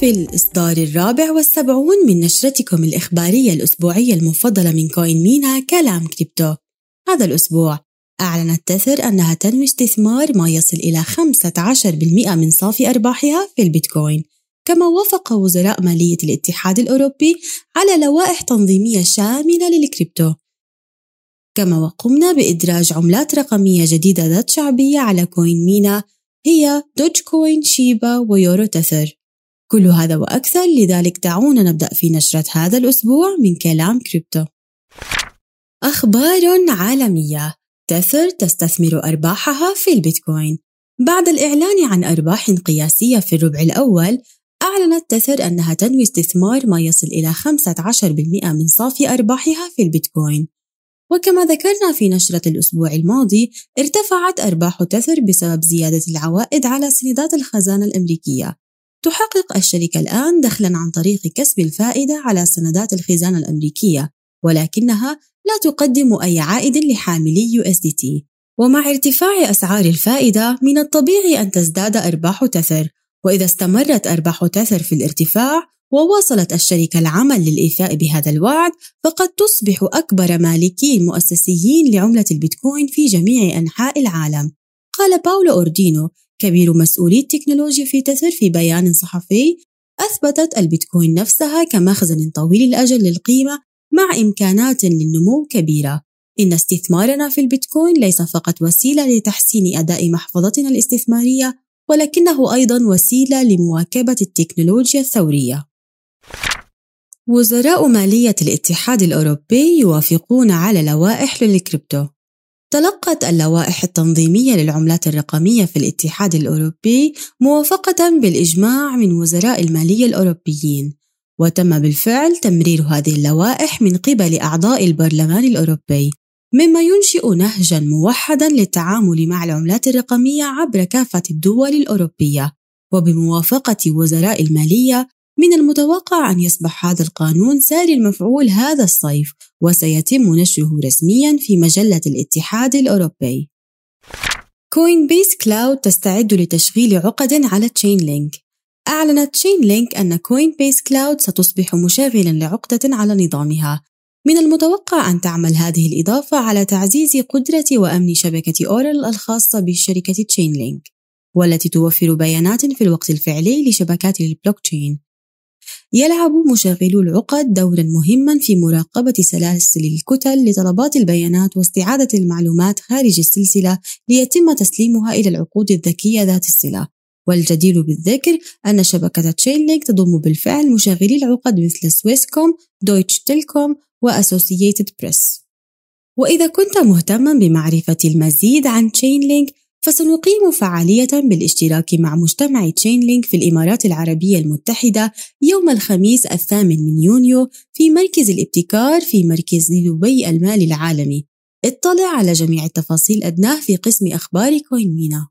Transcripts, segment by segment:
وفي الإصدار الرابع والسبعون من نشرتكم الإخبارية الأسبوعية المفضلة من CoinMENA كلام كريبتو. هذا الأسبوع أعلنت Tether أنها تنوي استثمار ما يصل إلى 15% من صافي أرباحها في البيتكوين كما وافق وزراء مالية الاتحاد الأوروبي على لوائح تنظيمية شاملة للكريبتو. كما وقمنا بإدراج عملات رقمية جديدة ذات شعبية على CoinMENA هي Dogecoin Shiba و Euro Tether كل هذا وأكثر لذلك دعونا نبدأ في نشرة هذا الأسبوع من كلام كريبتو. أخبار عالمية. Tether تستثمر أرباحها في البيتكوين. بعد الإعلان عن أرباح قياسية في الربع الأول أعلنت Tether أنها تنوي استثمار ما يصل إلى 15% من صافي أرباحها في البيتكوين. وكما ذكرنا في نشرة الأسبوع الماضي ارتفعت أرباح تثر بسبب زيادة العوائد على سندات الخزانة الأمريكية. تحقق الشركة الآن دخلا عن طريق كسب الفائدة على سندات الخزانة الأمريكية ولكنها لا تقدم أي عائد لحاملي USDT ومع ارتفاع أسعار الفائدة من الطبيعي أن تزداد أرباح تثر. وإذا استمرت أرباح تثر في الارتفاع وواصلت الشركة العمل للإيفاء بهذا الوعد فقد تصبح أكبر مالكي المؤسسيين لعملة البيتكوين في جميع أنحاء العالم. قال باولو أوردينو كبير مسؤولي التكنولوجيا في تثر في بيان صحفي أثبتت البيتكوين نفسها كمخزن طويل الأجل للقيمة مع إمكانات للنمو كبيرة. إن استثمارنا في البيتكوين ليس فقط وسيلة لتحسين أداء محفظتنا الاستثمارية ولكنه أيضا وسيلة لمواكبة التكنولوجيا الثورية. وزراء مالية الاتحاد الأوروبي يوافقون على لوائح للكريبتو. تلقت اللوائح التنظيمية للعملات الرقمية في الاتحاد الأوروبي موافقة بالإجماع من وزراء المالية الأوروبيين وتم بالفعل تمرير هذه اللوائح من قبل أعضاء البرلمان الأوروبي مما ينشئ نهجا موحدا للتعامل مع العملات الرقمية عبر كافة الدول الأوروبية وبموافقة وزراء المالية من المتوقع أن يصبح هذا القانون ساري المفعول هذا الصيف وسيتم نشره رسميا في مجلة الاتحاد الأوروبي. Coinbase Cloud تستعد لتشغيل عقد على Chainlink أعلنت Chainlink أن Coinbase Cloud ستصبح مشغلا لعقدة على نظامها. من المتوقع أن تعمل هذه الإضافة على تعزيز قدرة وأمن شبكة أورل الخاصة بشركة Chainlink والتي توفر بيانات في الوقت الفعلي لشبكات البلوك تشين يلعب مشغلو العقد دورا مهما في مراقبة سلاسل الكتل لطلبات البيانات واستعادة المعلومات خارج السلسلة ليتم تسليمها إلى العقود الذكية ذات الصلة. والجدير بالذكر أن شبكة Chainlink تضم بالفعل مشغلي العقد مثل Swisscom، Deutsche Telekom و Associated Press وإذا كنت مهتما بمعرفة المزيد عن Chainlink فسنقيم فعالية بالاشتراك مع مجتمع Chainlink في الإمارات العربية المتحدة يوم الخميس الثامن من يونيو في مركز الابتكار في مركز دبي المالي العالمي اطلع على جميع التفاصيل أدناه في قسم أخبار كوين مينا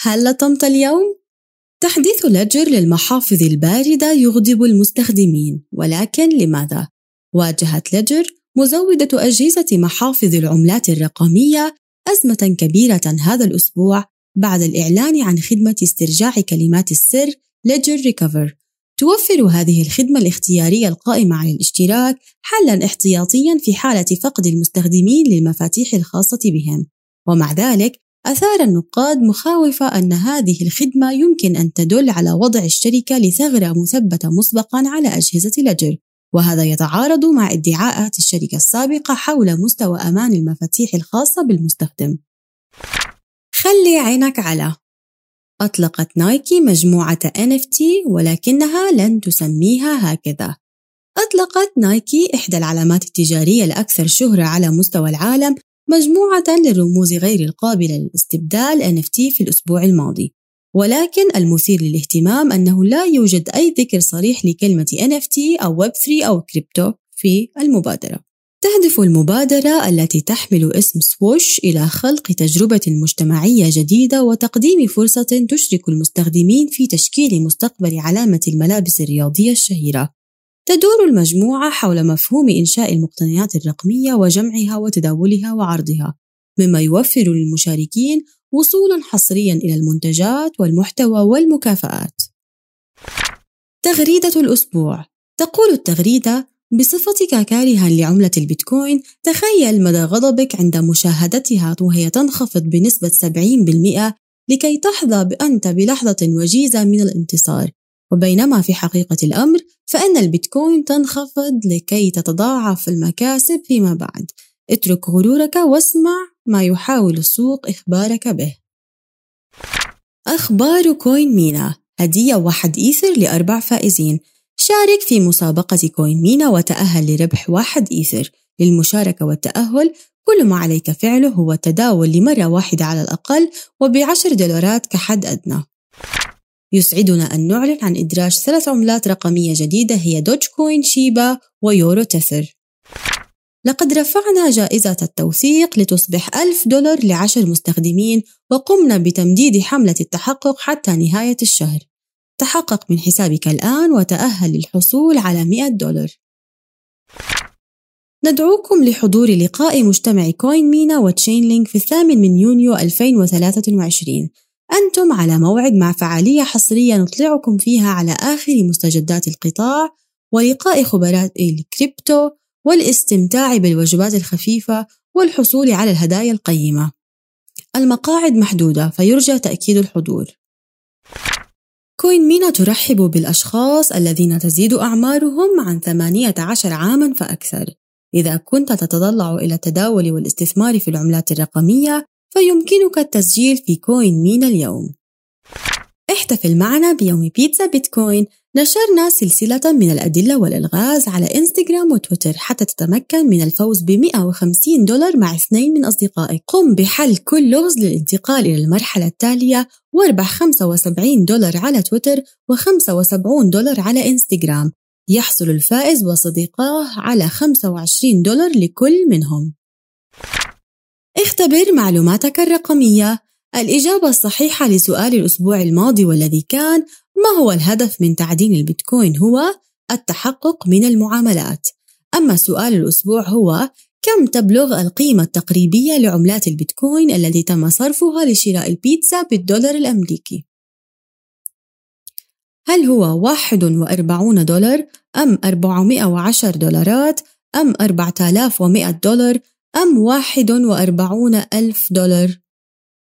هل لطمت اليوم؟ تحديث لجر للمحافظ الباردة يغضب المستخدمين ولكن لماذا؟ واجهت لجر مزودة أجهزة محافظ العملات الرقمية أزمة كبيرة هذا الأسبوع بعد الإعلان عن خدمة استرجاع كلمات السر ليجر ريكفر. توفر هذه الخدمة الاختيارية القائمة على الاشتراك حلا احتياطيا في حالة فقد المستخدمين للمفاتيح الخاصة بهم. ومع ذلك أثار النقاد مخاوف أن هذه الخدمة يمكن أن تدل على وضع الشركة لثغرة مثبتة مسبقا على أجهزة لجر وهذا يتعارض مع ادعاءات الشركة السابقة حول مستوى أمان المفاتيح الخاصة بالمستخدم. خلي عينك على أطلقت نايكي مجموعة NFT ولكنها لن تسميها هكذا. أطلقت نايكي إحدى العلامات التجارية الأكثر شهرة على مستوى العالم مجموعة للرموز غير القابلة للاستبدال NFT في الأسبوع الماضي ولكن المثير للاهتمام أنه لا يوجد أي ذكر صريح لكلمة NFT أو Web3 أو كريبتو في المبادرة. تهدف المبادرة التي تحمل اسم سووش إلى خلق تجربة مجتمعية جديدة وتقديم فرصة تشرك المستخدمين في تشكيل مستقبل علامة الملابس الرياضية الشهيرة. تدور المجموعة حول مفهوم إنشاء المقتنيات الرقمية وجمعها وتداولها وعرضها، مما يوفر للمشاركين وصولا حصريا إلى المنتجات والمحتوى والمكافآت. تغريدة الأسبوع. تقول التغريدة بصفتك كارها لعملة البيتكوين تخيل مدى غضبك عند مشاهدتها وهي تنخفض بنسبة 70% لكي تحظى بأنت بلحظة وجيزة من الانتصار. وبينما في حقيقة الأمر فإن البيتكوين تنخفض لكي تتضاعف المكاسب فيما بعد. اترك غرورك واسمع ما يحاول السوق إخبارك به. أخبار كوين مينا هدية واحد إيثر لأربع فائزين. شارك في مسابقة كوين مينا وتأهل لربح واحد إيثر. للمشاركة والتأهل كل ما عليك فعله هو التداول لمرة واحدة على الأقل وبعشر دولارات كحد أدنى. يسعدنا أن نعلن عن إدراج ثلاث عملات رقمية جديدة هي دوج كوين شيبا ويورو تثر لقد رفعنا جائزة التوثيق لتصبح ألف دولار لعشر مستخدمين وقمنا بتمديد حملة التحقق حتى نهاية الشهر. تحقق من حسابك الآن وتأهل للحصول على 100 دولار. ندعوكم لحضور لقاء مجتمع كوين مينا و Chainlink في الثامن من يونيو 2023 أنتم على موعد مع فعالية حصرية نطلعكم فيها على آخر مستجدات القطاع ولقاء خبراء الكريبتو والاستمتاع بالوجبات الخفيفة والحصول على الهدايا القيمة. المقاعد محدودة فيرجى تأكيد الحضور. كوين مينا ترحب بالأشخاص الذين تزيد أعمارهم عن 18 عامًا فأكثر. إذا كنت تتطلع إلى التداول والاستثمار في العملات الرقمية فيمكنك التسجيل في كوين مينا اليوم. احتفل معنا بيوم بيتزا بيتكوين نشرنا سلسلة من الأدلة والألغاز على إنستغرام وتويتر حتى تتمكن من الفوز ب 150 دولار مع اثنين من أصدقائك قم بحل كل لغز للانتقال إلى المرحلة التالية واربح 75 دولار على تويتر و75 دولار على إنستغرام. يحصل الفائز وصديقاه على 25 دولار لكل منهم. اختبر معلوماتك الرقمية. الإجابة الصحيحة لسؤال الأسبوع الماضي والذي كان ما هو الهدف من تعدين البيتكوين هو التحقق من المعاملات أما سؤال الأسبوع هو كم تبلغ القيمة التقريبية لعملات البيتكوين التي تم صرفها لشراء البيتزا بالدولار الأمريكي؟ هل هو 41 دولار أم 410 دولارات أم 4100 دولار أم 41 ألف دولار؟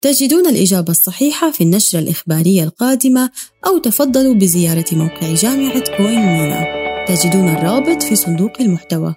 تجدون الإجابة الصحيحة في النشرة الإخبارية القادمة أو تفضلوا بزيارة موقع جامعة كوين مينا تجدون الرابط في صندوق المحتوى.